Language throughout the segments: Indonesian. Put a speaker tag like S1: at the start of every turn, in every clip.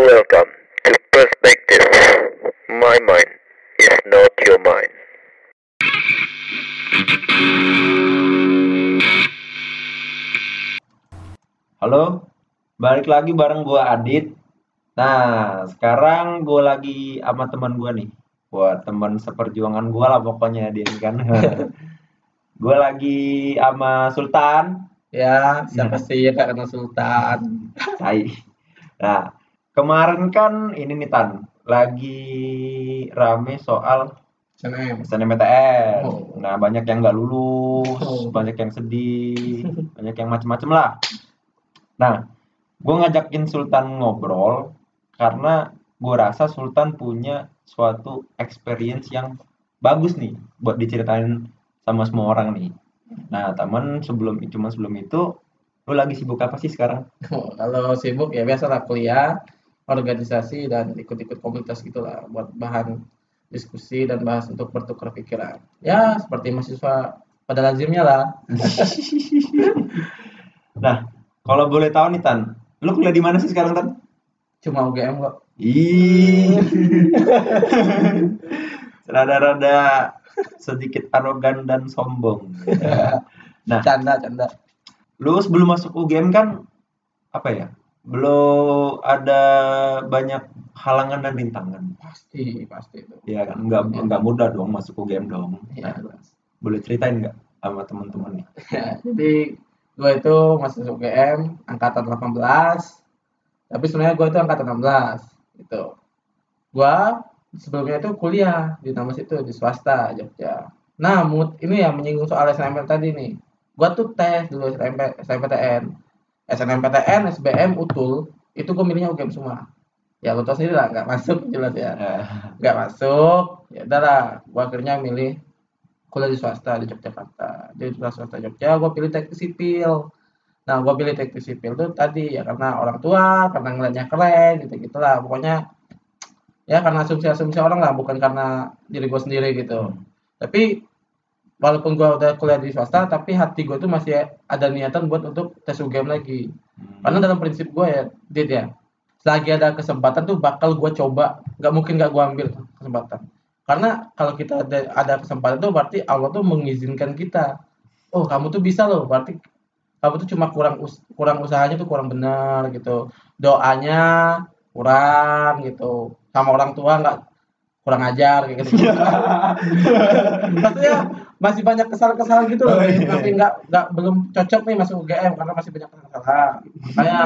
S1: Welcome to Perspective. My mind is not your mind.
S2: Halo, balik lagi bareng gua Adit. Nah, sekarang gua lagi sama teman gua nih. Buat teman seperjuangan gua lah pokoknya dia ini kan. gua lagi sama Sultan.
S3: Ya, siapa sih yang gak kenal Sultan?
S2: Tai. Nah, kemarin kan ini nih Tan, lagi rame soal
S3: SNM.
S2: SNMPTN.
S3: Oh.
S2: Nah, banyak yang nggak lulus,
S3: Oh.
S2: banyak yang sedih, banyak yang macem-macem lah. Nah, gue ngajakin Sultan ngobrol karena gue rasa Sultan punya suatu experience yang bagus nih buat diceritain sama semua orang nih. Nah, teman sebelum cuman sebelum itu, lu lagi sibuk apa sih sekarang?
S3: Oh, kalau sibuk ya biasalah kuliah, organisasi dan ikut-ikut komunitas gitulah buat bahan diskusi dan bahas untuk bertukar pikiran. Ya, seperti mahasiswa pada lazimnya lah.
S2: Nah, kalau boleh tahu nih Tan, lu kuliah di mana sih sekarang Tan?
S3: Cuma UGM kok.
S2: Ih. Rada-rada sedikit arogan dan sombong. Nah.
S3: Canda, canda.
S2: Lu sebelum masuk UGM kan apa ya? Belum ada banyak halangan dan rintangan.
S3: Pasti, pasti itu.
S2: Ya kan nggak
S3: Iya.
S2: nggak mudah dong masuk UGM dong.
S3: Ya,
S2: Nah, boleh ceritain nggak sama teman-teman nih?
S3: Ya, jadi gue itu masuk UGM angkatan 18 tapi sebenarnya gue itu angkatan 16 gitu gue sebelumnya itu kuliah di nama situ di swasta Jogja nah mood ini yang menyinggung soal SNMPTN tadi nih gue tuh tes dulu SNMP, SNMPTN SNMPTN SBM UTUL itu gue milihnya UGM semua. Ya lo tau sendiri lah nggak masuk jelas ya.
S2: Eh,
S3: nggak masuk ya udahlah gue akhirnya milih kuliah di swasta di Yogyakarta. Di swasta Jogja gue pilih teknik sipil. Nah gue pilih teknik sipil tuh tadi ya karena orang tua karena ngeliatnya keren gitu gitulah pokoknya ya karena asumsi-asumsi orang lah bukan karena diri gue sendiri gitu. Tapi walaupun gue udah kuliah di swasta tapi hati gue tuh masih ada niatan buat untuk tes UGM lagi. Karena dalam prinsip gue ya Dit ya selagi ada kesempatan tuh bakal gue coba. Nggak mungkin nggak gue ambil kesempatan. Karena kalau kita ada, ada kesempatan tuh berarti Allah tuh mengizinkan kita. Oh kamu tuh bisa loh berarti kamu tuh cuma kurang us- kurang usahanya tuh kurang benar gitu. Doanya kurang gitu. Sama orang tua nggak kurang ajar kayak gitu. Maksudnya masih banyak kesalahan-kesalahan gitu loh.
S2: Oh, iya.
S3: masih nggak nggak belum cocok nih masuk UGM karena masih banyak kesalahan makanya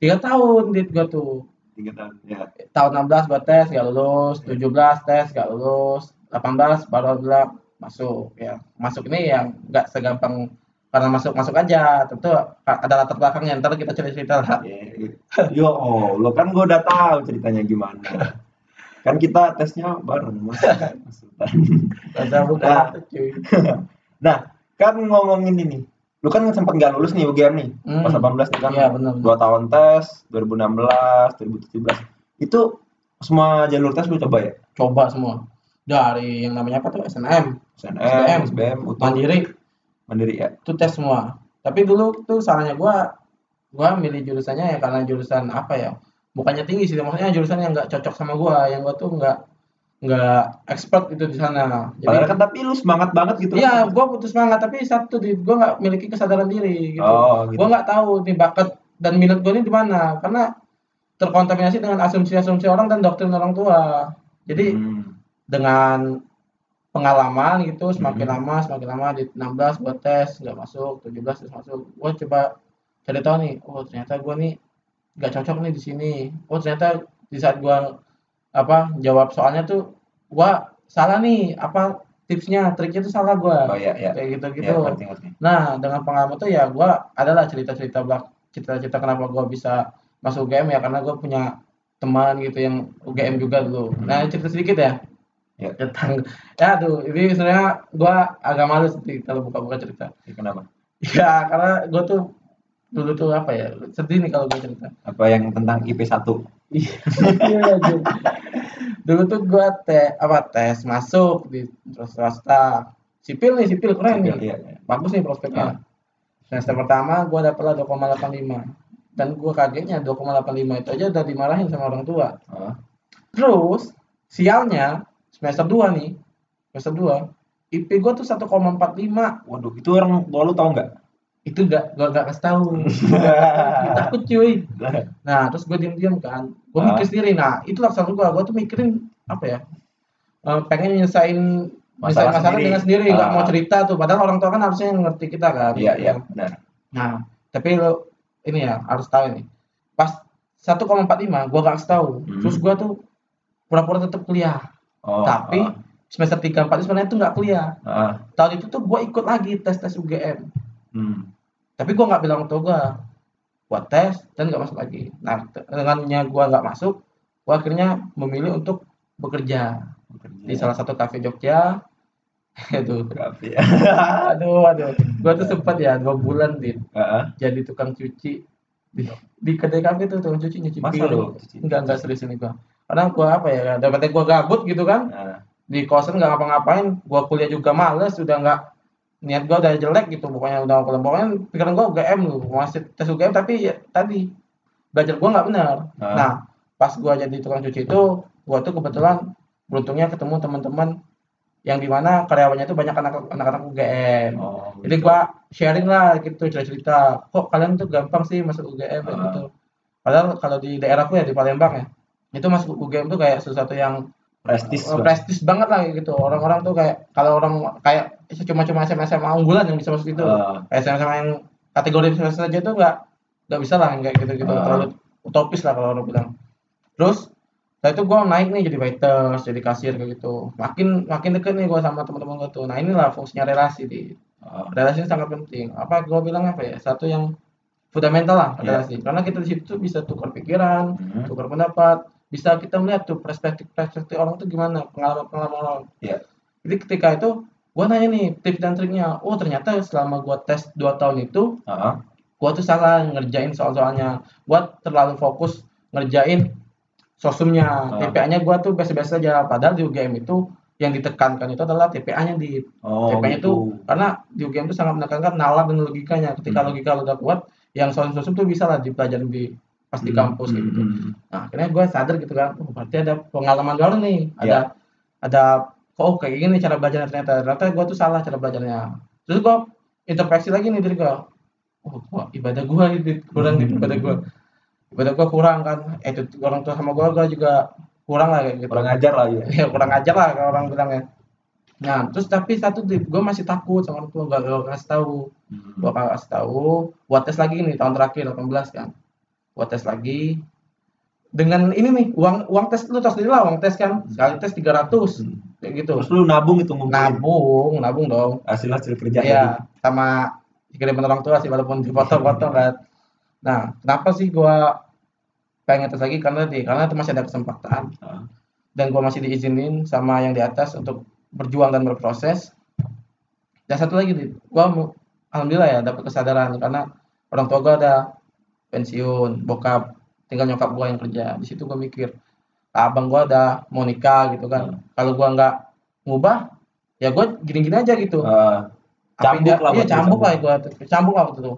S3: tiga tahun dit gua tuh.
S2: Tiga tahun. Ya.
S3: tahun 16 gua tes gak lulus. 17 tes gak lulus. 18 baru bilang masuk ya. Masuk ini yang nggak segampang karena masuk masuk aja. Tentu ada latar belakangnya. Ntar kita cerita cerita lah
S2: Yo, lo kan gue udah tahu ceritanya gimana. Kan kita tesnya bareng mas. Nah.
S3: cuy
S2: Nah, kan ngomongin ini. Lu kan sempat nggak lulus nih UGM nih.
S3: Hmm.
S2: Pas 18 nih kan.
S3: Iya, benar.
S2: Dua tahun tes, 2016, 2017. Itu semua jalur tes lu coba ya?
S3: coba semua dari yang namanya apa tuh SNM
S2: SNM, SBM, UTU,
S3: mandiri
S2: Mandiri ya.
S3: itu tes semua tapi dulu tuh salahnya gua gua milih jurusannya ya karena jurusan apa ya bukannya tinggi sih maksudnya jurusan yang nggak cocok sama gua yang gua tuh nggak nggak expert itu di sana
S2: Padahal
S3: jadi
S2: kan tapi lu semangat banget gitu.
S3: iya gua butuh semangat tapi satu di gua nggak memiliki kesadaran diri gitu
S2: Oh, gitu.
S3: gua nggak tahu nih bakat dan minat gua ini di mana karena terkontaminasi dengan asumsi-asumsi orang dan doktrin orang tua jadi
S2: Hmm.
S3: dengan pengalaman gitu semakin
S2: Mhm.
S3: lama semakin lama di 16 buat tes nggak masuk 17 terus masuk gue coba cari tahu nih oh ternyata gue nih nggak cocok nih di sini oh ternyata di saat gue apa jawab soalnya tuh gue salah nih apa tipsnya triknya tuh salah gue
S2: Oh iya, iya.
S3: kayak gitu
S2: Iya,
S3: gitu
S2: ngerti, ngerti.
S3: nah dengan pengalaman tuh ya gue adalah cerita-cerita belak cerita-cerita kenapa gue bisa masuk UGM ya karena gue punya teman gitu yang UGM juga dulu nah cerita sedikit ya
S2: Ya.
S3: tentang ya tuh ini sebenarnya gua agak malu sih kalau buka-buka cerita
S2: Ya, Kenapa?
S3: ya karena gua tuh dulu tuh apa ya sedih nih kalau gua cerita
S2: Apa yang tentang IP 1?
S3: iya Jun. dulu tuh gua te apa tes masuk di swasta sipil nih sipil keren nih
S2: Iya, iya.
S3: bagus nih prospeknya semester pertama gua dapetlah 2,85 dan gue kagetnya 2,85 itu aja udah dimarahin sama orang tua
S2: Ah.
S3: terus sialnya semester 2 nih semester 2 IP gue tuh 1,45
S2: Waduh, itu orang tua lu tau nggak?
S3: Itu gak gue gak kasih tahu. Takut cuy. Nah terus gue diem diem kan gue
S2: Ah.
S3: mikir sendiri. Nah itu laksana gue gue tuh mikirin apa ya eh, pengen nyelesain
S2: Masalah
S3: masalah,
S2: sendiri.
S3: dengan sendiri. Nggak
S2: Ah.
S3: mau cerita tuh. Padahal orang tua kan harusnya ngerti kita kan.
S2: Iya, iya, benar.
S3: nah tapi lo ini ya harus tahu ini. Pas 1,45 gue gak kasih tahu.
S2: Hmm.
S3: terus gue tuh pura-pura tetap kuliah.
S2: Oh,
S3: tapi
S2: ah,
S3: semester 3 4 sebenarnya tuh nggak kuliah.
S2: Ah,
S3: tahun itu tuh gue ikut lagi tes tes UGM
S2: hmm.
S3: tapi gue nggak bilang ke gue buat tes dan nggak masuk lagi. Nah dengannya gue nggak masuk gue akhirnya memilih untuk bekerja.
S2: Bekerja.
S3: di salah satu kafe Jogja. Aduh.
S2: Ya?
S3: aduh aduh. Gue tuh sempat ya dua bulan di
S2: Ah,
S3: jadi tukang cuci. Di, di kedai kafe tuh tukang cuci nyuci piring. enggak enggak serius ini gue karena gue apa ya dapetnya gue gabut gitu kan.
S2: Ah,
S3: di kosan nggak ngapa-ngapain gue kuliah juga males udah nggak niat gue udah jelek gitu pokoknya udah kalau pokoknya pikiran gue UGM lu masih tes UGM tapi ya, tadi belajar gue nggak benar
S2: Ah.
S3: nah pas gue jadi tukang cuci itu gue tuh kebetulan beruntungnya ketemu teman-teman yang di mana karyawannya itu banyak anak anak-anak UGM
S2: oh,
S3: jadi gua sharing lah gitu cerita-cerita kok kalian tuh gampang sih masuk UGM kayak
S2: Ah.
S3: gitu padahal kalau di daerahku ya di Palembang ya itu masuk UGM tuh kayak sesuatu yang
S2: prestis.
S3: eh, prestis banget lah gitu orang-orang tuh kayak kalau orang kayak cuma-cuma SMA SMA unggulan yang bisa masuk itu
S2: Ah,
S3: kayak SMA SMA yang kategori saja itu nggak nggak bisa lah kayak gitu-gitu.
S2: Ah.
S3: terlalu utopis lah kalau orang bilang. Terus setelah itu gue naik nih jadi waiters jadi kasir kayak gitu. Makin makin deket nih gue sama teman-teman gue tuh. Nah inilah fungsinya relasi di
S2: ah,
S3: relasi ini sangat penting. Apa gue bilang apa ya? Satu yang fundamental lah
S2: Iya.
S3: relasi. Karena kita di situ bisa tukar pikiran
S2: hmm,
S3: tukar pendapat. Bisa kita melihat tuh perspektif perspektif orang tuh gimana pengalaman pengalaman orang.
S2: Iya.
S3: jadi ketika itu gue nanya nih tips dan triknya oh ternyata selama gue tes 2 tahun itu
S2: ah,
S3: gue tuh salah ngerjain soal-soalnya gue terlalu fokus ngerjain sosumnya
S2: Ah.
S3: TPA-nya gue tuh biasa-biasa aja padahal di UGM itu yang ditekankan itu adalah TPA-nya di
S2: oh,
S3: TPA-nya
S2: gitu.
S3: tuh karena di UGM itu sangat menekankan nalar dan logikanya ketika
S2: Hmm.
S3: logika lu udah kuat yang sosum-sosum tuh bisa lah dipelajari di pas di
S2: Hmm,
S3: kampus
S2: hmm,
S3: gitu
S2: hmm.
S3: nah akhirnya gue sadar gitu kan oh, berarti ada pengalaman baru nih ada
S2: Iya.
S3: ada oh kayak gini cara belajarnya ternyata. Ternyata gue tuh salah cara belajarnya. Terus gue introspeksi lagi nih diri gue oh gua, ibadah gue kurang nih ibadah gue ibadah gue kurang kan. Eh itu orang tua sama gue gue juga kurang lah kayak gitu.
S2: Kurang ajar lah ya.
S3: ya kurang ajar lah kalau orang bilang ya. Nah terus tapi satu gue masih takut sama orang tua. Gak gue kasih tahu.
S2: Hmm.
S3: gue kasih tahu. Buat tes lagi nih tahun terakhir 18 kan. Buat tes lagi. Dengan ini nih uang uang tes lu tahu sendiri lah uang tes kan. Sekali tes 300
S2: Hmm.
S3: Kayak gitu.
S2: Terus lu nabung itu ngumpulin?
S3: Nabung nabung dong.
S2: Hasil hasil kerja
S3: iya sama dikirimin orang tua sih walaupun dipoto-foto kan. Nah kenapa sih gua pengen tes lagi? Karena di karena itu masih ada kesempatan.
S2: Ah.
S3: dan gua masih diizinin sama yang di atas untuk berjuang dan berproses. Dan satu lagi nih gua alhamdulillah ya dapat kesadaran. Karena orang tua gua ada pensiun bokap tinggal nyokap gua yang kerja. Di situ gua mikir abang gua ada mau nikah gitu kan. Kalau gua nggak ngubah ya gua gini-gini aja gitu. Apa
S2: Cambuk
S3: dia-
S2: lah
S3: iya cambuk lah gua cambuk lah waktu itu.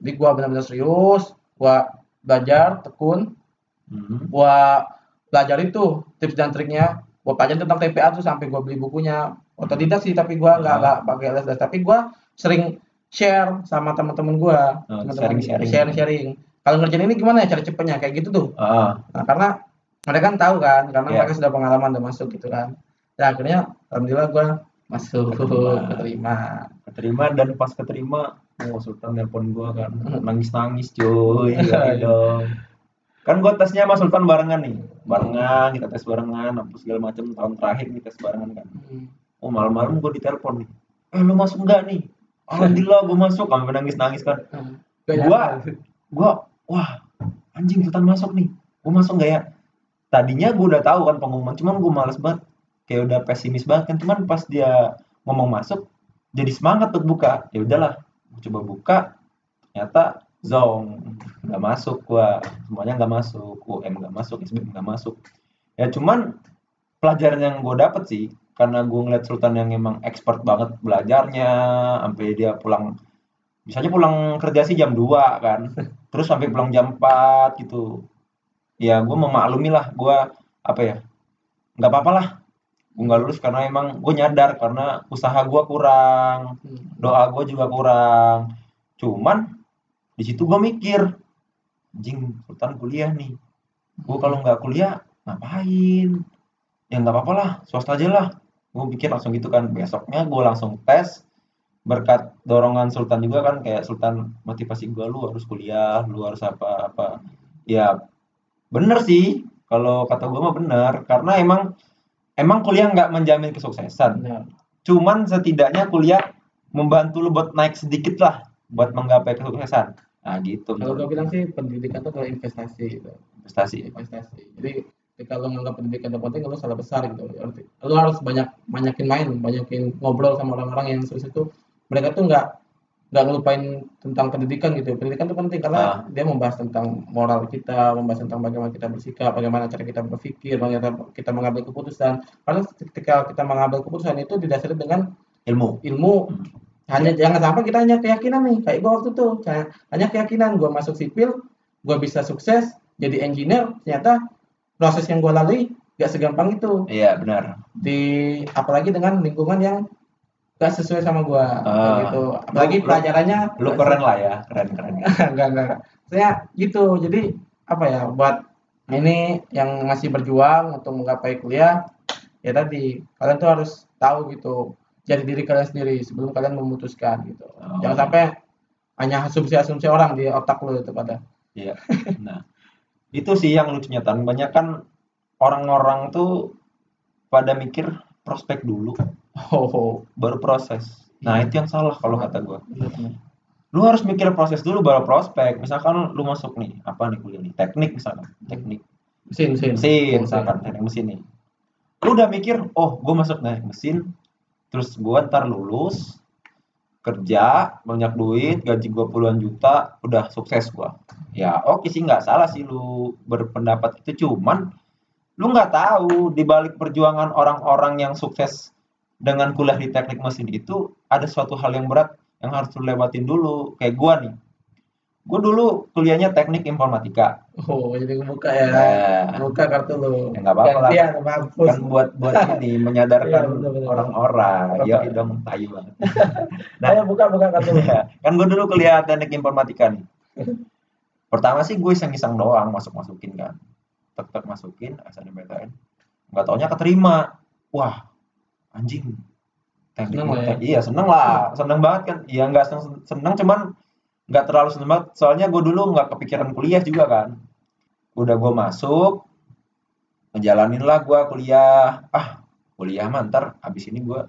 S3: Jadi gua benar-benar serius gua belajar tekun.
S2: Hmm.
S3: gua belajar itu tips dan triknya. Gua pelajari tentang TPA tuh sampai gua beli bukunya. Otodidak sih tapi gua nggak nggak pakai les les tapi gua sering share sama teman-teman gua.
S2: Ah,
S3: teman-teman
S2: sharing-sharing.
S3: sharing sharing kalau ngerjain ini gimana ya cara cepetnya? Kayak gitu tuh.
S2: Ah,
S3: nah, karena mereka kan tahu kan karena
S2: Iya.
S3: mereka sudah pengalaman udah masuk gitu kan. Ya akhirnya alhamdulillah gua masuk
S2: Keterima.
S3: keterima.
S2: Keterima dan pas keterima oh Sultan nelpon gua kan. Nangis nangis cuy iya dong. Kan gua tesnya sama Sultan barengan nih. Barengan kita tes barengan apa segala macam. Tahun terakhir nih tes barengan kan. Oh malam-malam gua ditelepon nih. Eh lu masuk enggak nih? Alhamdulillah gua masuk sampai nangis nangis kan
S3: nyangka.
S2: gua wah anjing Sultan masuk nih. Gua masuk nggak ya tadinya gua udah tahu kan pengumuman cuman gua males banget. Kayak udah pesimis banget kan cuman pas dia ngomong masuk jadi semangat untuk buka. Ya udahlah coba buka ternyata zong nggak masuk gua. Semuanya nggak masuk UM nggak masuk SBM nggak masuk. Ya cuman pelajaran yang gue dapet sih karena gue ngeliat Sultan yang emang expert banget belajarnya sampai dia pulang misalnya pulang kerja sih jam 2 kan terus sampai pulang jam 4 gitu ya gue memaklumi lah gue apa ya nggak apa-apa lah. Gue nggak lulus karena emang gue nyadar karena usaha gue kurang
S3: Hmm.
S2: doa gue juga kurang. Cuman di situ gue mikir anjing Sultan kuliah nih. Gue kalau nggak kuliah ngapain? Ya nggak apa-apa lah swasta aja lah. Gue pikir langsung gitu kan besoknya gue langsung tes berkat dorongan Sultan juga kan kayak Sultan motivasi gue lu harus kuliah lu harus apa apa ya bener sih kalau kata gue mah bener karena emang emang kuliah nggak menjamin kesuksesan
S3: Benar.
S2: cuman setidaknya kuliah membantu lu buat naik sedikit lah buat menggapai kesuksesan nah gitu
S3: Kalau gue bilang sih pendidikan itu adalah investasi gitu.
S2: investasi
S3: Investasi. Jadi ketika lo menganggap pendidikan itu penting, lo salah besar gitu. Lo harus banyak banyakin main, banyakin ngobrol sama orang-orang yang sukses itu. Mereka tuh nggak nggak ngelupain tentang pendidikan gitu. Pendidikan itu penting karena
S2: Ah.
S3: dia membahas tentang moral kita, membahas tentang bagaimana kita bersikap, bagaimana cara kita berpikir, bagaimana kita mengambil keputusan. Karena ketika kita mengambil keputusan itu didasari dengan
S2: ilmu
S3: ilmu
S2: Hmm.
S3: hanya jangan sampai kita hanya keyakinan nih kayak gue waktu itu hanya keyakinan gue masuk sipil gue bisa sukses jadi engineer ternyata proses yang gue lalui gak segampang itu
S2: iya benar
S3: di apalagi dengan lingkungan yang gak sesuai sama gue
S2: Ah.
S3: gitu apalagi
S2: Lu- lu-
S3: pelajarannya
S2: lu keren lah ya keren keren
S3: enggak enggak enggak. saya gitu jadi apa ya buat ini yang masih berjuang untuk menggapai kuliah ya tadi kalian tuh harus tahu gitu jadi diri kalian sendiri sebelum kalian memutuskan gitu
S2: Oh.
S3: jangan sampai hanya asumsi-asumsi orang di otak lu itu pada
S2: Iya. Nah, itu sih yang lucunya tan. Banyak kan orang-orang tuh pada mikir prospek dulu,
S3: oh
S2: baru proses. Nah, itu yang salah kalau kata
S3: bener.
S2: Lu harus mikir proses dulu baru prospek. Misalkan lu masuk nih, apa nih kuliah nih? Teknik misalkan, teknik
S3: mesin mesin
S2: mesin misalkan, teknik mesin nih. Lu udah mikir, oh, gua masuk naik mesin, terus gua ntar lulus, kerja, banyak duit, gaji gua puluhan juta, udah sukses gua. Ya oke sih nggak salah sih lu berpendapat itu cuman lu nggak tahu di balik perjuangan orang-orang yang sukses dengan kuliah di teknik mesin itu ada suatu hal yang berat yang harus lu lewatin dulu. Kayak gua nih. Gua dulu kuliahnya teknik informatika.
S3: Oh jadi buka ya.
S2: Nah,
S3: buka kartu lu.
S2: Ya, nggak apa-apa lah. Kan buat buat ini menyadarkan
S3: Iya,
S2: orang-orang. Ya dong tayu banget. Nah.
S3: ayo buka buka kartu lu.
S2: Kan gue dulu kuliah teknik informatika nih. Pertama sih gue iseng-iseng doang masuk-masukin kan tek-tek masukin SNMPTN nggak taunya keterima. Wah anjing. Teknik
S3: Seneng ya?
S2: iya seneng lah. Seneng banget kan. Iya nggak seneng, seneng cuman nggak terlalu seneng banget. Soalnya gue dulu nggak kepikiran kuliah juga kan. Udah gue masuk ngejalanin lah gue kuliah. Ah kuliah mah ntar abis ini gue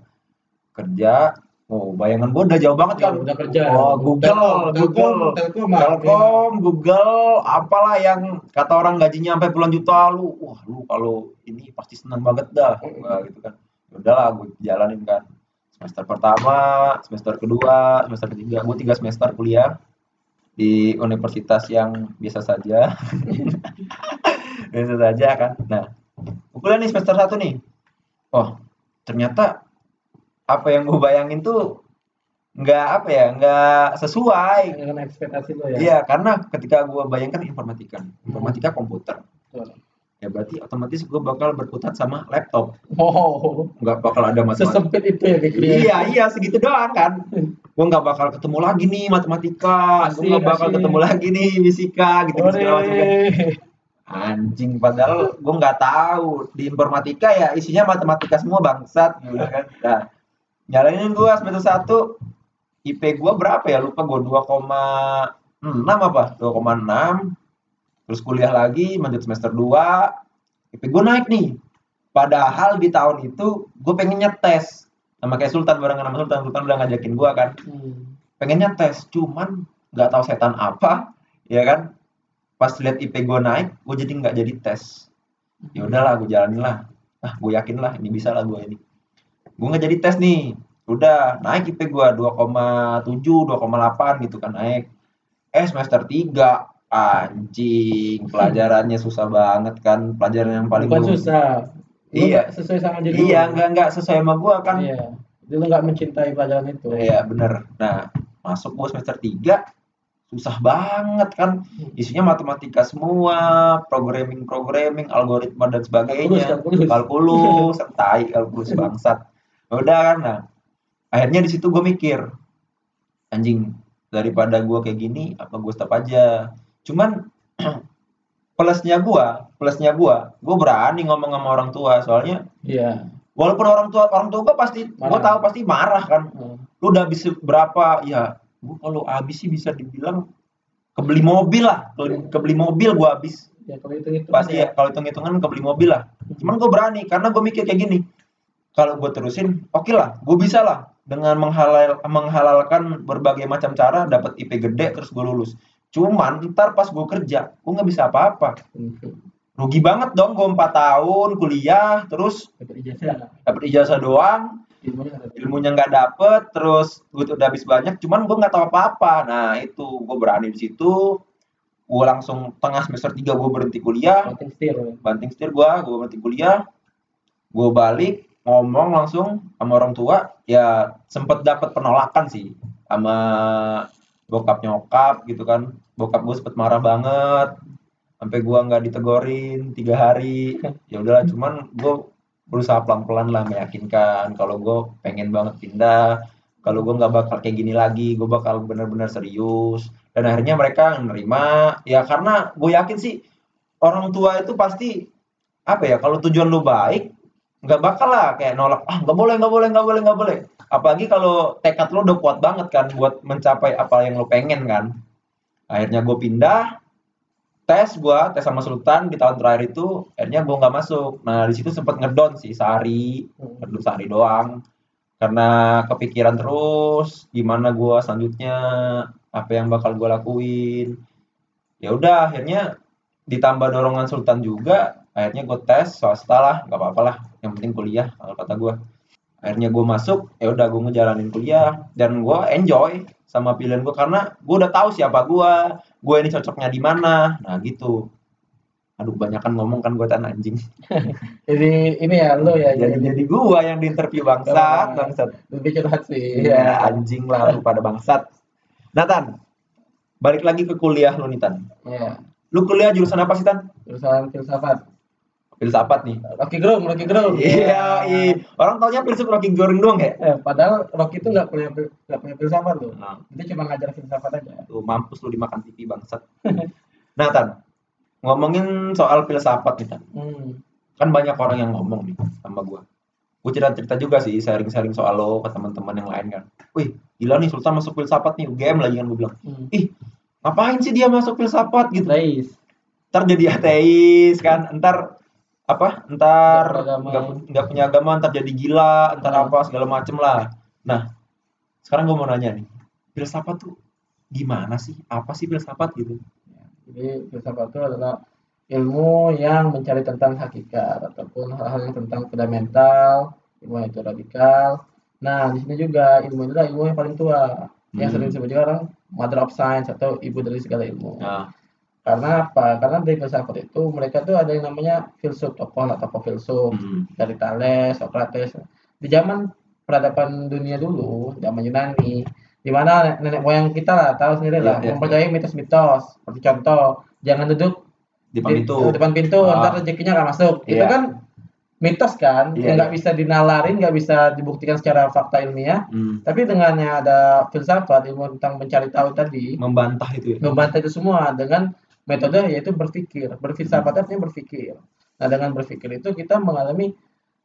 S2: kerja oh bayangan gue udah jauh banget
S3: Ya,
S2: kan
S3: udah kerja.
S2: Oh Google
S3: Telkom,
S2: Google.
S3: Telkom, Telkom,
S2: Telkom Google apalah yang kata orang gajinya sampai puluhan juta lu. Wah lu kalau ini pasti seneng banget dah Wah, gitu kan. Ya udahlah gue jalanin kan semester pertama semester kedua semester ketiga. Gue tiga semester kuliah di universitas yang biasa saja. Biasa saja kan. Nah gue kuliah nih semester satu nih. Oh ternyata apa yang gue bayangin tuh nggak apa ya nggak sesuai
S3: dengan ekspektasi lu ya
S2: Iya, karena ketika gue bayangkan informatika, informatika komputer,
S3: Betul.
S2: ya berarti otomatis gue bakal berkutat sama laptop,
S3: oh
S2: nggak bakal ada matematika.
S3: sesempit itu ya pikirnya
S2: Iya, iya segitu doang kan. Gue nggak bakal ketemu lagi nih matematika, gue nggak bakal
S3: asik.
S2: ketemu lagi nih fisika, gitu gitu segala macam kan. Anjing, padahal gue nggak tahu di informatika ya isinya matematika semua bangsat, gitu kan. Nah, nyalainin gue semester satu, IP gue berapa ya? Lupa gue 2,6 apa? 2,6 terus kuliah lagi lanjut semester 2 IP gue naik nih. Padahal di tahun itu gue pengennya tes sama kayak Sultan barengan sama Sultan. Sultan udah ngajakin gue kan.
S3: Hmm.
S2: pengennya tes cuman nggak tahu setan apa ya kan? Pas lihat IP gue naik gue jadi nggak jadi tes. Ya udahlah gue jalanin lah. Ah gue yakin lah ini bisa lah gue ini gue nggak jadi tes nih. Udah naik IP gue 2,7 2,8 gitu kan naik. Eh semester 3 anjing pelajarannya susah banget kan. Pelajaran yang paling
S3: bukan
S2: gua-
S3: susah. Lu
S2: Iya.
S3: sesuai sama judul
S2: iya nggak nggak sesuai sama gue kan.
S3: Iya. Lu nggak mencintai pelajaran itu.
S2: Iya bener. Nah masuk gue semester 3 susah banget kan. Isinya matematika semua programming programming algoritma dan sebagainya.
S3: Kalkulus, kalkulus.
S2: kalkulus tai kalkulus bangsat udah kan. Nah akhirnya di situ gue mikir anjing daripada gue kayak gini apa gue stop aja? Cuman plusnya gue plusnya gue gue berani ngomong sama orang tua. Soalnya
S3: Iya.
S2: walaupun orang tua orang tua gue pasti gue tahu pasti marah kan.
S3: Hmm.
S2: lu udah habis berapa? Ya gue kalau habis sih bisa dibilang kebeli mobil lah. Kebeli, kebeli mobil gue habis.
S3: Ya kalau itu itu
S2: pasti ya. kalau hitung hitungan kebeli mobil lah. Cuman gue berani karena gue mikir kayak gini kalau gue terusin oke lah gue bisa lah dengan menghalal menghalalkan berbagai macam cara dapat IP gede terus gue lulus. Cuman ntar pas gue kerja gue nggak bisa apa-apa. Rugi banget dong gue empat tahun kuliah terus
S3: Dapat ijazah.
S2: dapat ijazah doang.
S3: Ilmunya
S2: nggak dapet. Terus gue udah habis banyak cuman gue nggak tahu apa-apa. Nah itu gue berani di situ. Gue langsung tengah semester 3 gue berhenti kuliah.
S3: Penting setir.
S2: banting setir gue gue berhenti kuliah. Gue balik ngomong langsung sama orang tua ya sempet dapet penolakan sih sama bokap nyokap gitu kan. Bokap gue sempet marah banget sampai gua nggak ditegorin tiga hari. Ya udahlah cuman gue berusaha pelan-pelan lah meyakinkan kalau gue pengen banget pindah kalau gue nggak bakal kayak gini lagi gue bakal benar-benar serius. Dan akhirnya mereka nerima ya karena gue yakin sih orang tua itu pasti apa ya kalau tujuan lu baik nggak bakal lah kayak nolak ah nggak boleh nggak boleh nggak boleh nggak boleh. Apalagi kalau tekad lu udah kuat banget kan buat mencapai apa yang lu pengen kan. Akhirnya gue pindah tes gua tes sama Sultan di tahun terakhir itu akhirnya gua nggak masuk. Nah di situ sempet ngedon sih sehari.
S3: Hmm.
S2: ngedon sehari doang. Karena kepikiran terus gimana gua selanjutnya apa yang bakal gua lakuin. Ya udah akhirnya ditambah dorongan Sultan juga akhirnya gue tes swasta lah nggak apa-apa lah yang penting kuliah kalau kata gua. Akhirnya gue masuk ya udah gue ngejalanin kuliah. Dan gue enjoy sama pilihan gue karena gue udah tahu siapa gue gue ini cocoknya di mana. Nah gitu. Aduh kebanyakan ngomong kan gue tan anjing.
S3: Jadi ini ya lo ya
S2: jadi
S3: jadi
S2: jadi gue yang diinterview bangsat bangsat.
S3: lebih curhat sih.
S2: ya anjing lah lu pada bangsat. Nathan balik lagi ke kuliah lu nih tan.
S3: Ya.
S2: lu kuliah jurusan apa sih tan?
S3: Jurusan filsafat.
S2: Filsafat nih
S3: Rocky Gerung, Rocky Gerung.
S2: iya iya orang taunya filsuf Rocky Goreng doang ya
S3: Eh, padahal Rocky itu nggak punya nggak punya filsafat loh.
S2: nah,
S3: Dia cuma ngajar filsafat aja.
S2: lu mampus lu dimakan TV bangsat nah tan ngomongin soal filsafat nih tan
S3: Hmm.
S2: kan banyak orang yang ngomong nih sama gua gue cerita cerita juga sih sharing-sharing soal lo ke teman-teman yang lain kan wih gila nih Sultan masuk filsafat nih UGM lagi kan gue bilang
S3: Hmm.
S2: ih ngapain sih dia masuk filsafat gitu
S3: Lais.
S2: ntar jadi ateis kan ntar apa ntar
S3: Nggak
S2: punya agama ntar jadi gila ntar
S3: Hmm.
S2: apa segala macem lah nah sekarang gue mau nanya nih filsafat tuh gimana sih apa sih filsafat gitu
S3: Jadi filsafat itu adalah ilmu yang mencari tentang hakikat ataupun hal-hal yang tentang fundamental, ilmu itu radikal. Nah, di sini juga ilmu itu adalah ilmu yang paling tua, yang
S2: Hmm.
S3: sering disebut juga orang mother of science atau ibu dari segala ilmu.
S2: nah
S3: Karena apa? Karena dari filsafat itu mereka tuh ada yang namanya filsuf, tokoh atau tokoh filsuf
S2: hmm.
S3: dari Thales, Socrates. Di zaman peradaban dunia dulu, zaman Yunani, di mana nenek moyang kita lah tahu sendiri lah,
S2: Iya, iya,
S3: mempercayai mitos-mitos. Seperti contoh, jangan duduk
S2: di depan
S3: di depan pintu,
S2: Ah.
S3: ntar rezekinya nggak masuk. Itu
S2: Iya.
S3: kan mitos kan,
S2: Iya,
S3: yang nggak bisa dinalarin, nggak bisa dibuktikan secara fakta ilmiah.
S2: Hmm.
S3: Tapi dengannya ada filsafat, ilmu tentang mencari tahu tadi,
S2: membantah itu ya
S3: membantah itu semua dengan metode yaitu berpikir. Berfilsafat artinya berpikir. Nah, dengan berpikir itu kita mengalami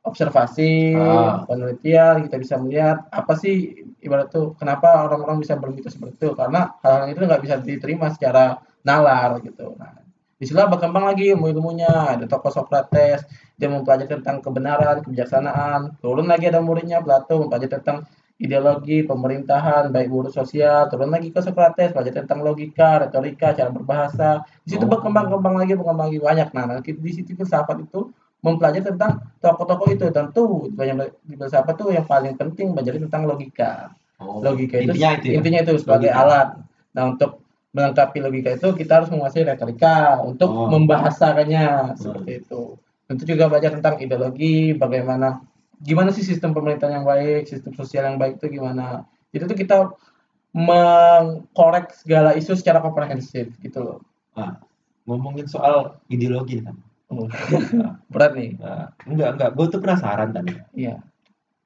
S3: observasi,
S2: Ah.
S3: penelitian, kita bisa melihat apa sih ibarat tuh kenapa orang-orang bisa bermitos seperti itu karena hal-hal itu nggak bisa diterima secara nalar gitu. Nah, di situlah berkembang lagi ilmu-ilmunya. Ada tokoh Socrates, dia mempelajari tentang kebenaran, kebijaksanaan. Turun lagi ada muridnya Plato mempelajari tentang ideologi, pemerintahan, baik buruk sosial. Turun lagi ke Socrates, belajar tentang logika, retorika, cara berbahasa. Di situ
S2: Oh.
S3: berkembang-kembang lagi, berkembang lagi banyak. Nah, nanti di situ filsafat itu mempelajari tentang tokoh-tokoh itu. Tentu banyak di filsafat itu yang paling penting belajar tentang logika
S2: Oh,
S3: logika itu
S2: intinya itu ya
S3: intinya itu sebagai
S2: Logika.
S3: alat. Nah, untuk melengkapi logika itu kita harus menguasai retorika untuk
S2: Oh.
S3: membahasakannya seperti itu. Tentu juga belajar tentang ideologi, bagaimana gimana sih sistem pemerintahan yang baik, sistem sosial yang baik itu gimana. Itu tuh kita mengkorek segala isu secara komprehensif gitu loh.
S2: Nah, ngomongin soal ideologi kan.
S3: Oh, Berat nih.
S2: Nah, enggak enggak, gue tuh penasaran tadi.
S3: Iya.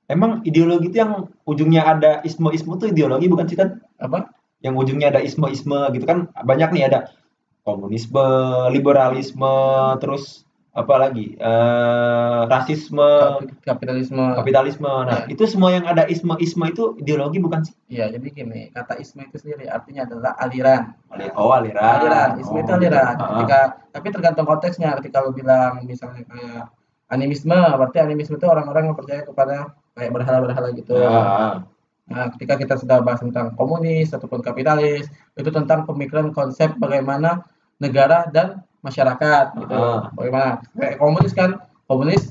S2: Emang ideologi itu yang ujungnya ada isme-isme tuh ideologi bukan sih kan?
S3: Apa?
S2: Yang ujungnya ada isme-isme gitu kan banyak nih ada komunisme, liberalisme, terus apa lagi? Eh, rasisme,
S3: Kapi- Kapitalisme.
S2: kapitalisme. Nah, itu semua yang ada isme-isme itu ideologi bukan sih?
S3: Iya, jadi gini, kata isme itu sendiri artinya adalah aliran.
S2: Oh, aliran.
S3: aliran isme itu
S2: Oh,
S3: aliran
S2: ah,
S3: ketika tapi tergantung konteksnya ketika lu bilang misalnya kayak animisme berarti animisme itu orang-orang yang percaya kepada kayak berhala-berhala gitu
S2: ah.
S3: nah ketika kita sudah bahas tentang komunis ataupun kapitalis itu tentang pemikiran konsep bagaimana negara dan masyarakat gitu.
S2: Ah.
S3: bagaimana? Kayak komunis kan? Komunis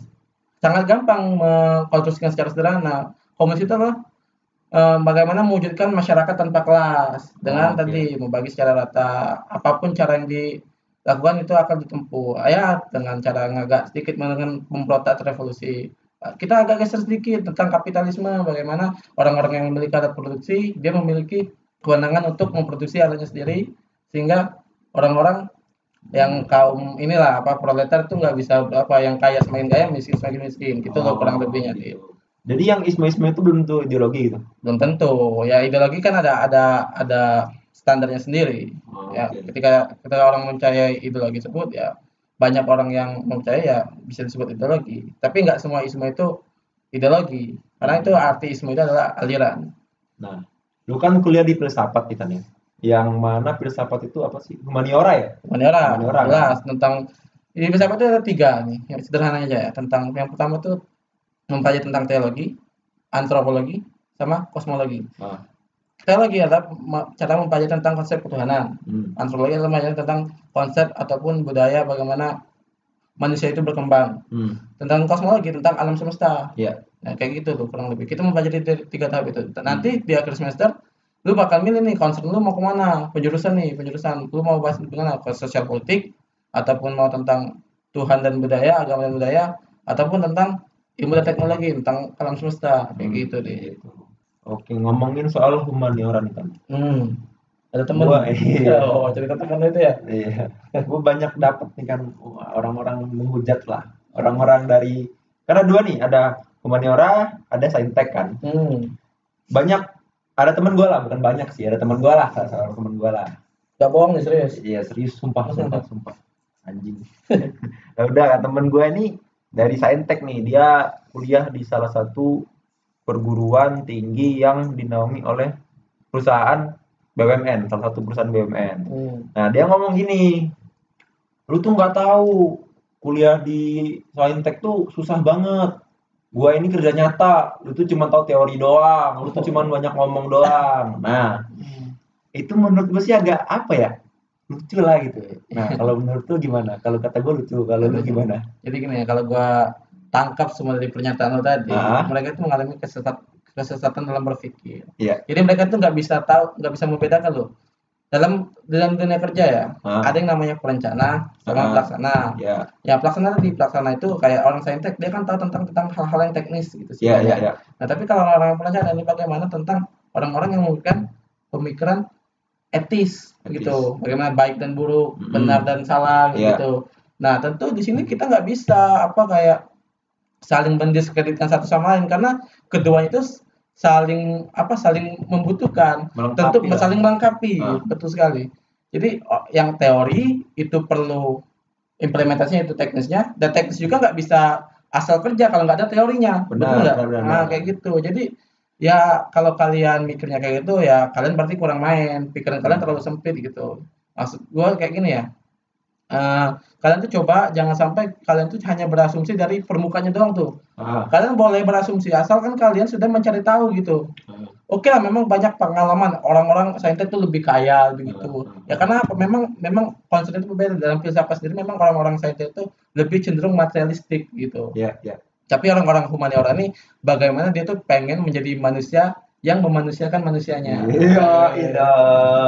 S3: sangat gampang mengkonstruksikan secara sederhana. Komunis itu adalah eh, bagaimana mewujudkan masyarakat tanpa kelas. Dengan
S2: Oke.
S3: tadi membagi secara rata. Apa pun cara yang dilakukan itu akan ditempuh ya dengan cara ngagak sedikit dengan memberontak revolusi. Kita agak geser sedikit tentang kapitalisme. Bagaimana orang-orang yang memiliki alat produksi dia memiliki kewenangan untuk memproduksi alatnya sendiri sehingga orang-orang yang kaum inilah apa proletar itu nggak bisa apa yang kaya semakin kaya miskin semakin miskin gitu loh
S2: Oh,
S3: kurang lebihnya
S2: gitu. Jadi yang isme-isme itu belum tentu ideologi gitu.
S3: belum tentu ya ideologi kan ada ada ada standarnya sendiri
S2: Oh,
S3: ya
S2: oke.
S3: ketika ketika orang mempercayai ideologi tersebut ya banyak orang yang mempercayai ya bisa disebut ideologi tapi nggak semua isme itu ideologi karena itu arti isme itu adalah aliran
S2: Nah, lu kan kuliah di filsafat kita nih. Yang mana filsafat itu apa sih? Humaniora ya?
S3: Humaniora,
S2: Humaniora, kan?
S3: jelas tentang di filsafat itu ada tiga nih yang sederhana aja ya tentang yang pertama tuh mempelajari tentang teologi antropologi sama kosmologi
S2: Ah.
S3: teologi adalah cara mempelajari tentang konsep ketuhanan
S2: Hmm.
S3: antropologi adalah mempelajari tentang konsep ataupun budaya bagaimana manusia itu berkembang
S2: Hmm.
S3: tentang kosmologi tentang alam semesta
S2: Iya.
S3: nah kayak gitu tuh kurang lebih kita mempelajari tiga tahap itu nanti di akhir semester lu bakal milih nih concern lu mau ke mana penjurusan nih penjurusan lu mau bahas gimana ke sosial politik ataupun mau tentang Tuhan dan budaya agama dan budaya ataupun tentang ilmu dan teknologi tentang alam semesta kayak
S2: Hmm.
S3: gitu deh.
S2: Oke, ngomongin soal humaniora nih kan.
S3: hmm. ada temen
S2: Gua, iya.
S3: oh cerita temen itu ya
S2: Iya. Gue banyak dapat nih kan orang-orang menghujat lah. Orang-orang dari karena dua nih, ada humaniora, ada saintek kan.
S3: hmm.
S2: Banyak ada teman gue lah, bukan banyak sih, ada teman gue lah, salah satu teman gue lah.
S3: gak bohong nih serius
S2: Iya serius sumpah sumpah sumpah anjing. ya udah temen gue nih dari Saintek nih dia kuliah di salah satu perguruan tinggi yang dinaungi oleh perusahaan BUMN salah satu perusahaan BUMN.
S3: hmm.
S2: Nah dia ngomong gini, lu tuh nggak tahu kuliah di Saintek tuh susah banget. Gua ini kerja nyata, lu tuh cuma tahu teori doang, lu tuh cuma banyak ngomong doang. Nah itu menurut gue sih agak apa ya lucu lah gitu nah kalau menurut lu gimana kalau kata gue lucu kalau lu gimana
S3: Jadi gini ya, kalau gua tangkap semua dari pernyataan lo tadi,
S2: Ah.
S3: mereka itu mengalami kesesat, kesesatan dalam berpikir.
S2: Iya.
S3: Jadi mereka tuh nggak bisa tahu, nggak bisa membedakan loh. Dalam dalam dunia kerja ya,
S2: Ah.
S3: ada yang namanya perencana sama pelaksana.
S2: ya
S3: Ya pelaksana di pelaksana itu kayak orang saintek, dia kan tahu tentang tentang hal-hal yang teknis gitu sih.
S2: ya ya ya
S3: Nah tapi kalau orang perencana ini bagaimana tentang orang-orang yang memberikan pemikiran etis,
S2: Etis.
S3: gitu, bagaimana baik dan buruk,
S2: Mm-mm.
S3: benar dan salah
S2: Iya.
S3: gitu. Nah tentu di sini kita nggak bisa apa kayak saling mendiskreditkan satu sama lain karena keduanya itu saling apa saling membutuhkan,
S2: Melengkapi
S3: tentu
S2: lah.
S3: saling melengkapi,
S2: Ah.
S3: betul sekali. Jadi o- yang teori itu perlu implementasinya itu teknisnya dan teknis juga nggak bisa asal kerja kalau nggak ada teorinya
S2: Benar,
S3: betul nggak nah
S2: benar.
S3: kayak gitu jadi ya kalau kalian mikirnya kayak gitu ya kalian berarti kurang main pikiran kalian terlalu sempit gitu maksud gua kayak gini ya Eh, kalian tuh coba jangan sampai kalian tuh hanya berasumsi dari permukaannya doang tuh
S2: ah,
S3: kalian boleh berasumsi asalkan kalian sudah mencari tahu gitu
S2: ah,
S3: Oke lah, memang banyak pengalaman orang-orang saintek itu lebih kaya begitu.
S2: Hmm.
S3: Ya karena apa? Memang memang konsep itu berbeda dalam filsafat sendiri. Memang orang-orang saintek itu lebih cenderung materialistik gitu.
S2: ya ya
S3: Tapi orang-orang humaniora ini bagaimana dia tuh pengen menjadi manusia yang memanusiakan manusianya.
S2: iya iya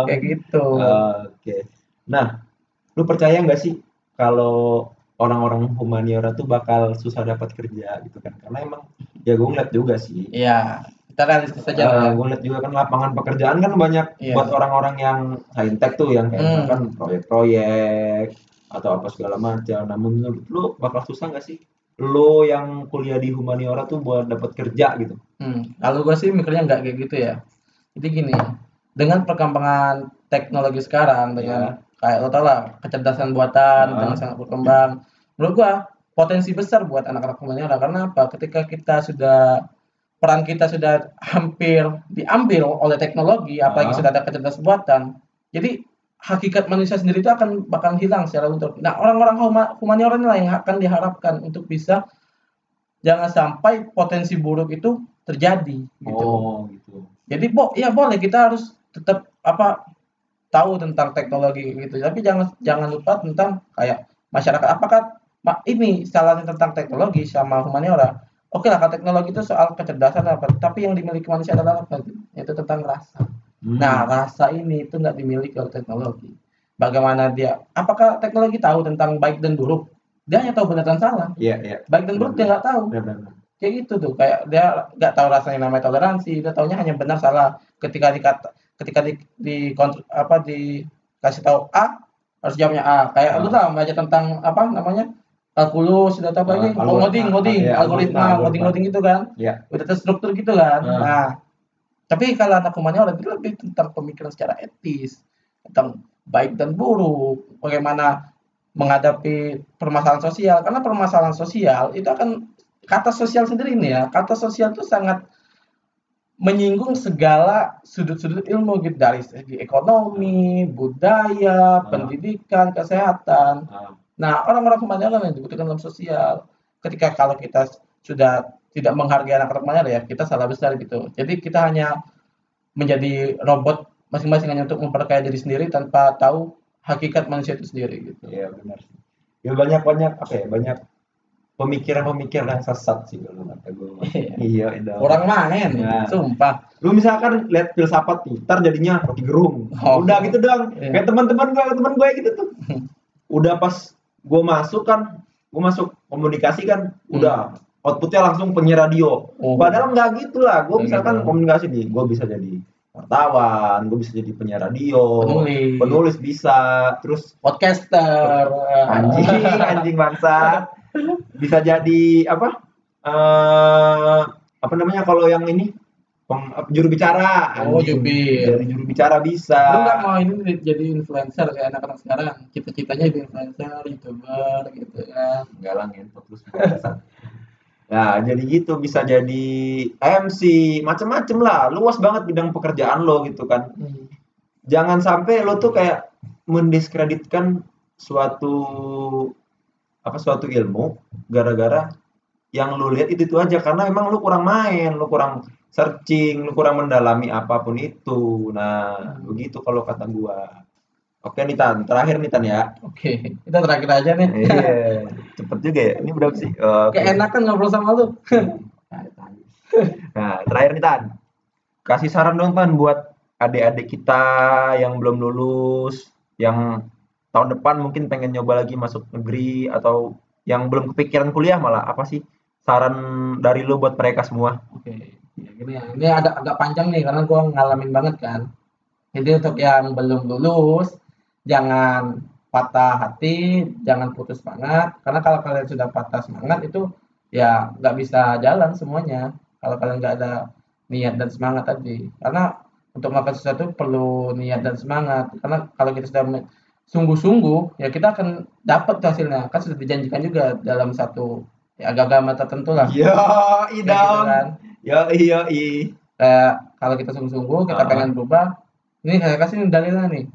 S3: Kayak gitu.
S2: oke nah lu percaya nggak sih kalau orang-orang humaniora tuh bakal susah dapat kerja gitu kan karena emang ya gue ngeliat juga sih
S3: Iya, kita realistis saja lah ya.
S2: gue lihat juga kan lapangan pekerjaan kan banyak
S3: Iya.
S2: buat orang-orang yang saintek tuh yang kayak
S3: Hmm.
S2: misalkan proyek-proyek atau apa segala macam. Namun menurut lu bakal susah nggak sih? Lo yang kuliah di humaniora tuh buat dapat kerja gitu.
S3: Hmm, kalau gue sih mikirnya nggak kayak gitu ya. Jadi gini, dengan perkembangan teknologi sekarang dengan kayak lo tau lah kecerdasan buatan
S2: Ah.
S3: dengan sangat berkembang, menurut gua potensi besar buat anak-anak humaniora karena apa? Ketika kita sudah peran kita sudah hampir diambil oleh teknologi, apalagi
S2: Ah.
S3: sudah ada kecerdasan buatan, jadi hakikat manusia sendiri itu akan bakal hilang secara untuk. Nah orang-orang huma- humaniora inilah yang akan diharapkan untuk bisa jangan sampai potensi buruk itu terjadi gitu.
S2: Oh gitu.
S3: Jadi bo ya boleh kita harus tetap apa tahu tentang teknologi gitu. Tapi jangan jangan lupa tentang kayak masyarakat apakah ini salahnya tentang teknologi sama humaniora. Oke lah kalau teknologi itu soal kecerdasan apa, tapi yang dimiliki manusia adalah apa? Itu tentang rasa.
S2: Hmm.
S3: Nah, rasa ini itu nggak dimiliki oleh teknologi. Bagaimana dia? Apakah teknologi tahu tentang baik dan buruk? Dia hanya tahu benar dan salah.
S2: Iya iya.
S3: Baik dan buruk dia nggak tahu
S2: Benar-benar.
S3: kayak gitu tuh kayak dia nggak tahu rasanya namanya toleransi dia taunya hanya benar salah ketika dikata ketika di, di apa dikasih tahu A harus jawabnya A kayak
S2: Ah.
S3: lu tahu baca tentang apa namanya kalkulus sudah tahu apa ini
S2: algoritma.
S3: ngoding ngoding
S2: Iya,
S3: algoritma ngoding ngoding itu kan
S2: Iya.
S3: udah terstruktur gitu kan
S2: Ah.
S3: nah tapi kalau anak humaniora itu lebih tentang pemikiran secara etis tentang baik dan buruk bagaimana menghadapi permasalahan sosial karena permasalahan sosial itu akan kata sosial sendiri ini ya kata sosial itu sangat menyinggung segala sudut-sudut ilmu gitu dari segi ekonomi, budaya, pendidikan, kesehatan.
S2: Ah,
S3: Nah, orang-orang humaniora yang dibutuhkan dalam sosial. Ketika kalau kita sudah tidak menghargai anak-anak ya kita salah besar gitu. Jadi kita hanya menjadi robot masing-masing hanya untuk memperkaya diri sendiri tanpa tahu hakikat manusia itu sendiri gitu.
S2: Iya benar. Ya banyak banyak apa ya banyak pemikiran-pemikiran yang sesat sih kalau kata gue. iya, itu.
S3: Orang main,
S2: Ya.
S3: sumpah.
S2: lu misalkan lihat filsafat nih, ntar jadinya roti gerung.
S3: Oh.
S2: Udah gitu dong.
S3: Iya.
S2: Kayak teman-teman gue, teman gue gitu tuh. Udah pas gue masuk kan, gue masuk komunikasi kan, udah outputnya langsung penyiar radio.
S3: Hmm. Oh.
S2: Padahal nggak gitu lah. Gue misalkan
S3: gitu.
S2: komunikasi nih, gue bisa jadi wartawan, gue bisa jadi penyiar radio,
S3: Penulis.
S2: penulis bisa, terus
S3: Podcaster.
S2: anjing anjing bangsa bisa jadi apa eh apa namanya kalau yang ini apa, juru bicara
S3: Oh, jubir.
S2: jadi juru bicara bisa
S3: Lu nggak mau ini jadi influencer kayak anak-anak sekarang. Cita-citanya jadi influencer, youtuber gitu kan.
S2: enggak lah ngentot terus. Nah, jadi gitu bisa jadi MC, macem-macem lah. Luas banget bidang pekerjaan lo gitu kan. Jangan sampai lo tuh kayak mendiskreditkan suatu apa suatu ilmu gara-gara yang lu lihat itu itu aja karena emang lu kurang main, lu kurang searching, lu kurang mendalami apa pun itu. Nah, begitu kalau kata gua. Oke nih Tan, terakhir nih Tan ya.
S3: Oke, kita terakhir aja nih.
S2: Iya, cepet juga ya. Ini berapa sih? Oke.
S3: Kayak enakan ngobrol sama lu.
S2: Nah, terakhir nih Tan. Kasih saran dong Tan buat adik-adik kita yang belum lulus, yang tahun depan mungkin pengen nyoba lagi masuk negeri atau yang belum kepikiran kuliah malah apa sih saran dari lu buat mereka semua?
S3: Oke, ya gini ya. Ini ada agak panjang nih karena gua ngalamin banget kan. Jadi untuk yang belum lulus, jangan patah hati, jangan putus semangat. Karena kalau kalian sudah patah semangat itu ya nggak bisa jalan semuanya. Kalau kalian nggak ada niat dan semangat tadi. Karena untuk melakukan sesuatu perlu niat dan semangat. Karena kalau kita sudah sungguh-sungguh, ya kita akan dapat hasilnya. Kan sudah dijanjikan juga dalam satu ya, agama tertentu lah.
S2: Yo,
S3: Kayak gitu kan.
S2: Yo, yo, i.
S3: Kayak kalau kita sungguh-sungguh kita
S2: Ah.
S3: pengen berubah ini saya kasih dalilnya nih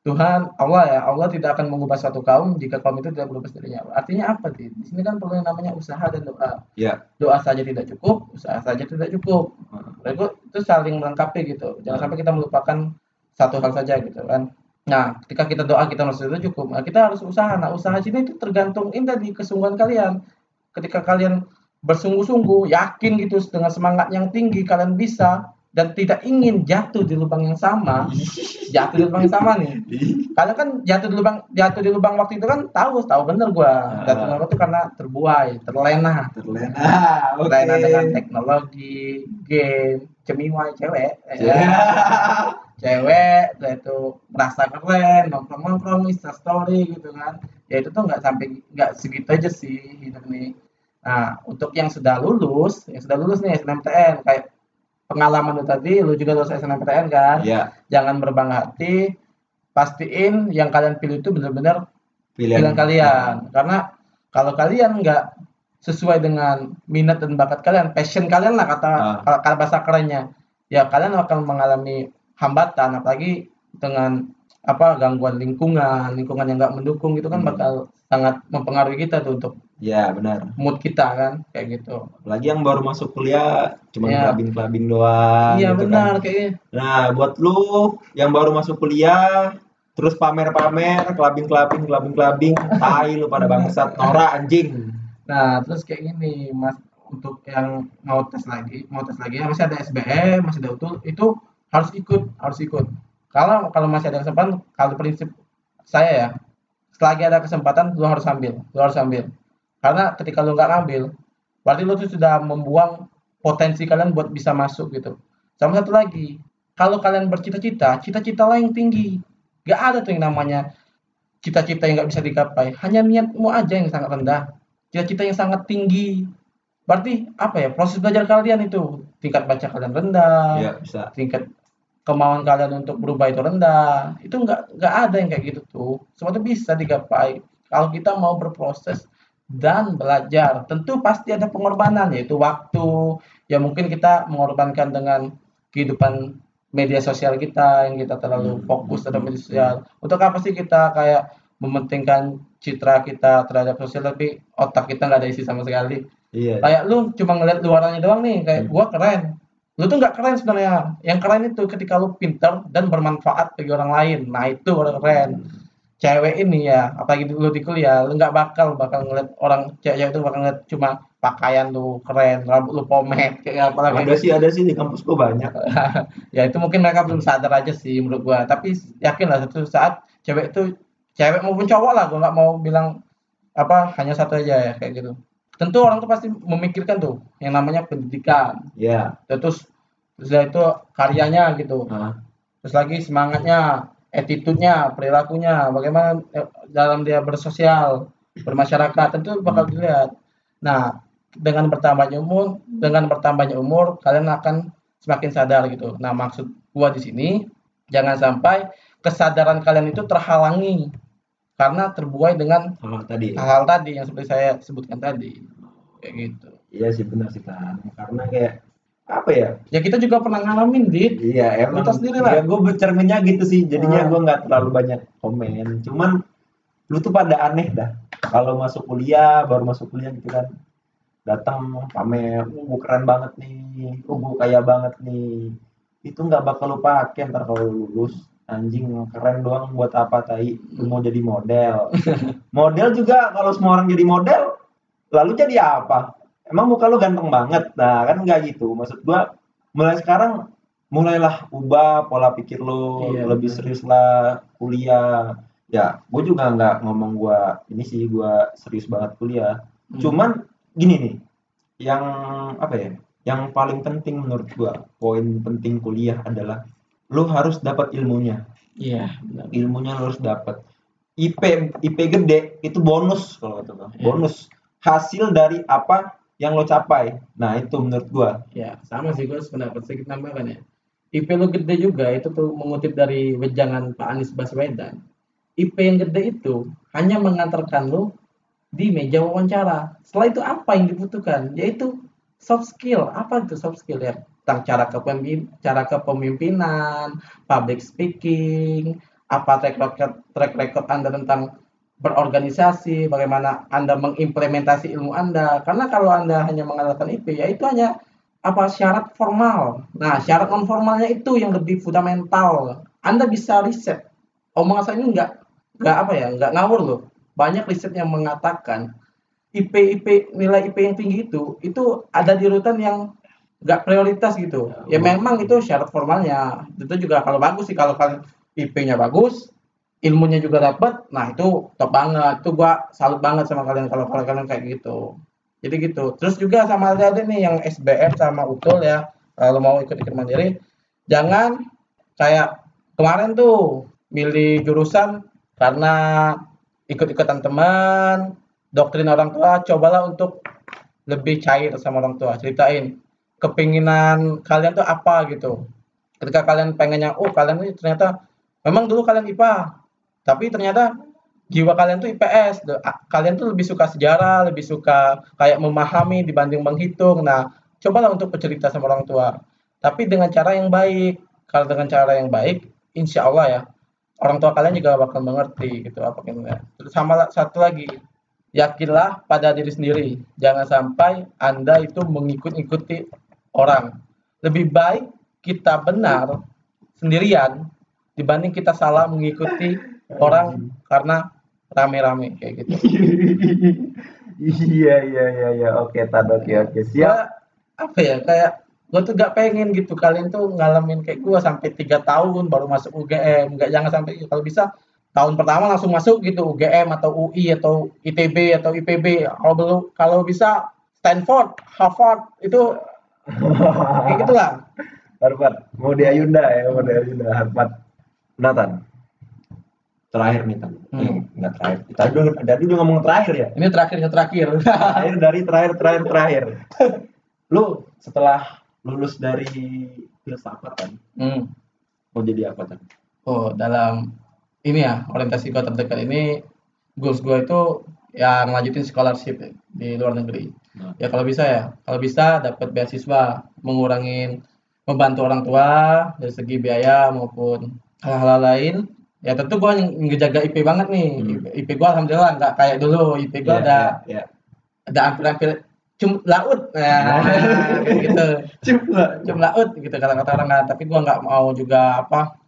S3: Tuhan Allah ya Allah tidak akan mengubah suatu kaum jika kaum itu tidak berubah sendirinya artinya apa sih di sini kan perlu yang namanya usaha dan doa
S2: Ya.
S3: doa saja tidak cukup usaha saja tidak cukup
S2: Ah.
S3: itu, itu saling melengkapi gitu jangan
S2: Ah.
S3: sampai kita melupakan satu hal saja gitu kan nah ketika kita doa kita merasa itu cukup nah, kita harus usaha nah usaha sini itu tergantung ini tadi kesungguhan kalian ketika kalian bersungguh-sungguh yakin gitu dengan semangat yang tinggi kalian bisa dan tidak ingin jatuh di lubang yang sama, jatuh di lubang yang sama nih. Karena kan jatuh di lubang jatuh di lubang waktu itu kan tahu tahu bener gua.
S2: Ah.
S3: Jatuh di lubang itu karena terbuai, terlena.
S2: terlena ah, oke
S3: Terlena dengan teknologi, game, cemiwai cewek.
S2: Ya.
S3: Cewek, itu merasa keren, nongkrong-nongkrong, insta story gitu kan. Ya itu tuh nggak sampai nggak segitu aja sih hidup nih. Nah, untuk yang sudah lulus, yang sudah lulus nih SNMPTN, kayak pengalaman lu tadi, lu juga lulus SNMPTN kan?
S2: ya
S3: Jangan berbangga hati, pastiin yang kalian pilih itu benar-benar
S2: pilihan,
S3: pilihan kalian. Karena kalau kalian nggak sesuai dengan minat dan bakat kalian, passion kalian lah kata
S2: Ah.
S3: kalau bahasa kerennya, ya kalian akan mengalami hambatan, apalagi dengan apa gangguan lingkungan, lingkungan yang nggak mendukung itu kan
S2: Hmm.
S3: bakal sangat mempengaruhi kita tuh untuk
S2: ya benar
S3: mood kita kan, kayak gitu.
S2: apalagi yang baru masuk kuliah cuma
S3: Ya.
S2: kelabing kelabing doang
S3: iya
S2: gitu kan.
S3: benar kayaknya.
S2: Nah, buat lu yang baru masuk kuliah, terus pamer-pamer, kelabing-kelabing, kelabing-kelabing, tai lu pada bangsat, Nora anjing.
S3: Nah, terus kayak gini, Mas, untuk yang mau tes lagi, mau tes lagi, ya masih ada SBM, masih ada UTUL, itu harus ikut, harus ikut. Kalau kalau masih ada kesempatan, kalau prinsip saya ya, selagi ada kesempatan, lu harus ambil, lu harus ambil. Karena ketika lu nggak ngambil, berarti lu tuh sudah membuang potensi kalian buat bisa masuk gitu. Sama satu lagi, kalau kalian bercita-cita, cita-cita lah yang tinggi. Gak ada tuh yang namanya cita-cita yang nggak bisa digapai. Hanya niatmu aja yang sangat rendah cita-cita yang sangat tinggi. Berarti apa ya? Proses belajar kalian itu tingkat baca kalian rendah,
S2: Ya, bisa.
S3: tingkat kemauan kalian untuk berubah itu rendah. Itu nggak nggak ada yang kayak gitu tuh. Semua itu bisa digapai kalau kita mau berproses dan belajar. Tentu pasti ada pengorbanan yaitu waktu. Ya mungkin kita mengorbankan dengan kehidupan media sosial kita yang kita terlalu
S2: Hmm.
S3: fokus terhadap media sosial. Untuk apa sih kita kayak mementingkan citra kita terhadap sosial tapi otak kita nggak ada isi sama sekali
S2: Iya.
S3: kayak lu cuma ngeliat luarannya doang nih kayak
S2: Hmm.
S3: gua keren lu tuh nggak keren sebenarnya. Yang keren itu ketika lu pinter dan bermanfaat bagi orang lain. Nah itu baru keren. Cewek ini ya apalagi lu di kuliah lu nggak bakal bakal ngeliat orang cewek itu bakal ngeliat cuma pakaian lu keren rambut lu pomade kayak apa lagi.
S2: Ada sih, ada sih di kampus gua banyak.
S3: ya itu mungkin mereka belum sadar aja sih menurut gua. Tapi yakin lah suatu saat cewek itu cewek maupun cowok lah gua nggak mau bilang apa hanya satu aja ya kayak gitu. Tentu orang tuh pasti memikirkan tuh yang namanya pendidikan.
S2: Ya.
S3: terus setelah itu karyanya gitu.
S2: Nah,
S3: terus lagi semangatnya attitude-nya perilakunya bagaimana eh, dalam dia bersosial bermasyarakat tentu bakal dilihat. Nah dengan bertambahnya umur dengan bertambahnya umur kalian akan semakin sadar gitu. Nah maksud gua di sini jangan sampai kesadaran kalian itu terhalangi. Karena terbuai dengan
S2: hal tadi.
S3: hal-hal tadi yang seperti saya sebutkan tadi. Kayak gitu.
S2: Iya sih benar sih kan. Karena kayak apa ya?
S3: ya kita juga pernah ngalamin dit
S2: Iya, emang.
S3: Tahu sendiri lah.
S2: Ya, gue bercerminnya gitu sih. Jadinya
S3: Ah.
S2: gue nggak terlalu banyak komen. Cuman lu tuh pada aneh dah. Kalau masuk kuliah, baru masuk kuliah gitu kan. Datang pamer, gue keren banget nih. Oh, gue kaya banget nih. Itu nggak bakal lu pakai ntar kalau lu lulus. Anjing keren doang buat apa tai? Lu mau jadi model. model juga kalau semua orang jadi model, lalu jadi apa? Emang muka lu ganteng banget? Nah, kan nggak gitu. Maksud gua mulai sekarang mulailah ubah pola pikir lo
S3: Iya,
S2: lebih
S3: benar.
S2: serius lah kuliah ya gue juga nggak ngomong gua ini sih gua serius banget kuliah
S3: Hmm.
S2: cuman gini nih yang apa ya yang paling penting menurut gua poin penting kuliah adalah lo harus dapat ilmunya
S3: iya benar.
S2: ilmunya lo harus dapat IP IP gede itu bonus kalau kata gua
S3: Iya.
S2: bonus hasil dari apa yang lo capai nah itu menurut gua
S3: Ya, sama sih gue sependapat sedikit tambahkan ya. IP lu gede juga itu tuh mengutip dari wejangan Pak Anies Baswedan. IP yang gede itu hanya mengantarkan lu di meja wawancara. Setelah itu apa yang dibutuhkan? Yaitu soft skill. Apa itu soft skill ya? Tentang cara kepemimpin, cara kepemimpinan, public speaking, apa track record track record Anda tentang berorganisasi, bagaimana Anda mengimplementasi ilmu Anda. Karena kalau Anda hanya mengandalkan IP, ya itu hanya apa syarat formal. Nah, syarat non formalnya itu yang lebih fundamental. Anda bisa riset. Omongan saya ini nggak nggak apa ya, nggak ngawur loh. Banyak riset yang mengatakan IP IP nilai IP yang tinggi itu itu ada di urutan yang nggak prioritas gitu. Ya
S2: Hmm.
S3: memang itu syarat formalnya. Itu juga kalau bagus sih kalau kalian IP-nya bagus, ilmunya juga dapat, nah itu top banget. Itu gua salut banget sama kalian kalau kalian kayak gitu. Jadi gitu. Terus juga sama ada nih yang SBM sama UTUL ya. Kalau mau ikut-ikut mandiri, jangan kayak kemarin tuh milih jurusan karena ikut-ikutan teman, doktrin orang tua, cobalah untuk lebih cair sama orang tua. Ceritain kepinginan kalian tuh apa gitu. Ketika kalian pengennya, oh kalian ini ternyata memang dulu kalian IPA, tapi ternyata jiwa kalian tuh IPS. Kalian tuh lebih suka sejarah, lebih suka kayak memahami dibanding menghitung. Nah, cobalah untuk bercerita sama orang tua. Tapi dengan cara yang baik. Kalau dengan cara yang baik, insya Allah ya, orang tua kalian juga bakal mengerti gitu apa kira Terus sama satu lagi, yakinlah pada diri sendiri. Jangan sampai Anda itu mengikut-ikuti orang. Lebih baik kita benar sendirian dibanding kita salah mengikuti orang karena rame-rame kayak gitu.
S2: iya iya iya iya. Oke tan oke oke. Siap.
S3: Apa ya kayak gue tuh gak pengen gitu. Kalian tuh ngalamin kayak gue sampai tiga tahun baru masuk UGM nggak jangan sampai kalau bisa tahun pertama langsung masuk gitu UGM atau UI atau ITB atau IPB kalau belum kalau bisa Stanford Harvard itu kayak gitulah.
S2: Harvard. Mau di Ayunda ya mau di Ayunda. Harvard. Nathan terakhir nih
S3: Hmm.
S2: hmm. nggak terakhir tadi udah tadi udah ngomong terakhir ya
S3: ini terakhir terakhir
S2: terakhir dari terakhir terakhir terakhir lu setelah lulus dari filsafat kan
S3: hmm.
S2: mau jadi apa tan
S3: oh dalam ini ya orientasi gue terdekat ini goals gue itu yang lanjutin scholarship di luar negeri
S2: Nah.
S3: ya kalau bisa ya kalau bisa dapat beasiswa mengurangin membantu orang tua dari segi biaya maupun hal-hal lain ya tentu gue ngejaga IP banget nih.
S2: Hmm.
S3: IP gue alhamdulillah nggak kayak dulu. IP gue
S2: Iya,
S3: ada
S2: iya,
S3: ada hampir-hampir cum laut. Ya kayak gitu.
S2: Iya.
S3: cum laut gitu kata-kata orang. Nah, tapi gua nggak mau juga apa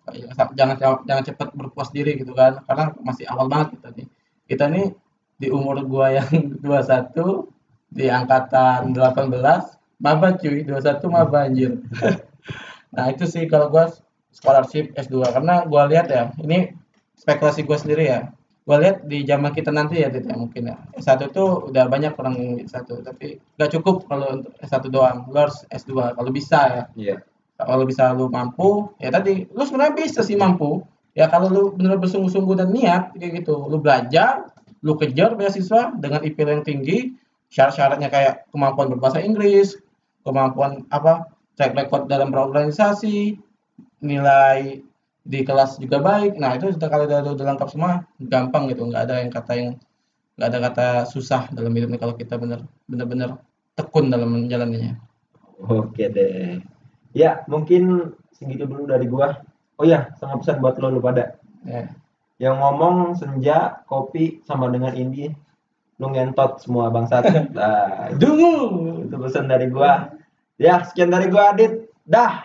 S3: jangan jangan cepat berpuas diri gitu kan. Karena masih awal banget kita nih. Kita nih di umur gua yang 21 di angkatan 18 maba cuy. 21 maba anjir. Nah itu sih kalau gua scholarship S2 karena gua lihat ya ini spekulasi gua sendiri ya. Gua lihat di zaman kita nanti ya Tit, ya mungkin ya. S1 tuh udah banyak orang yang S1 tapi nggak cukup kalau untuk S1 doang. Lu harus S2 kalau bisa ya.
S2: Iya.
S3: Kalau bisa lu mampu ya tadi lu sebenarnya bisa sih mampu. Ya kalau lu benar bersungguh-sungguh dan niat kayak gitu. Lu belajar lu kejar beasiswa dengan IP yang tinggi syarat-syaratnya kayak kemampuan berbahasa Inggris kemampuan apa track record dalam berorganisasi nilai di kelas juga baik nah itu sudah kalau udah, udah lengkap semua gampang gitu nggak ada yang kata yang nggak ada kata susah dalam hidup ini kalau kita bener bener-bener tekun dalam menjalaninya
S2: Oke deh. Ya, mungkin segitu dulu dari gua. Oh ya, sama pesan buat lo lu pada.
S3: ya
S2: Yang ngomong senja, kopi sama dengan indie. Lu ngentot semua bangsat. Nah,
S3: Dungu
S2: itu pesan dari gua. Ya, sekian dari gua Adit. Dah.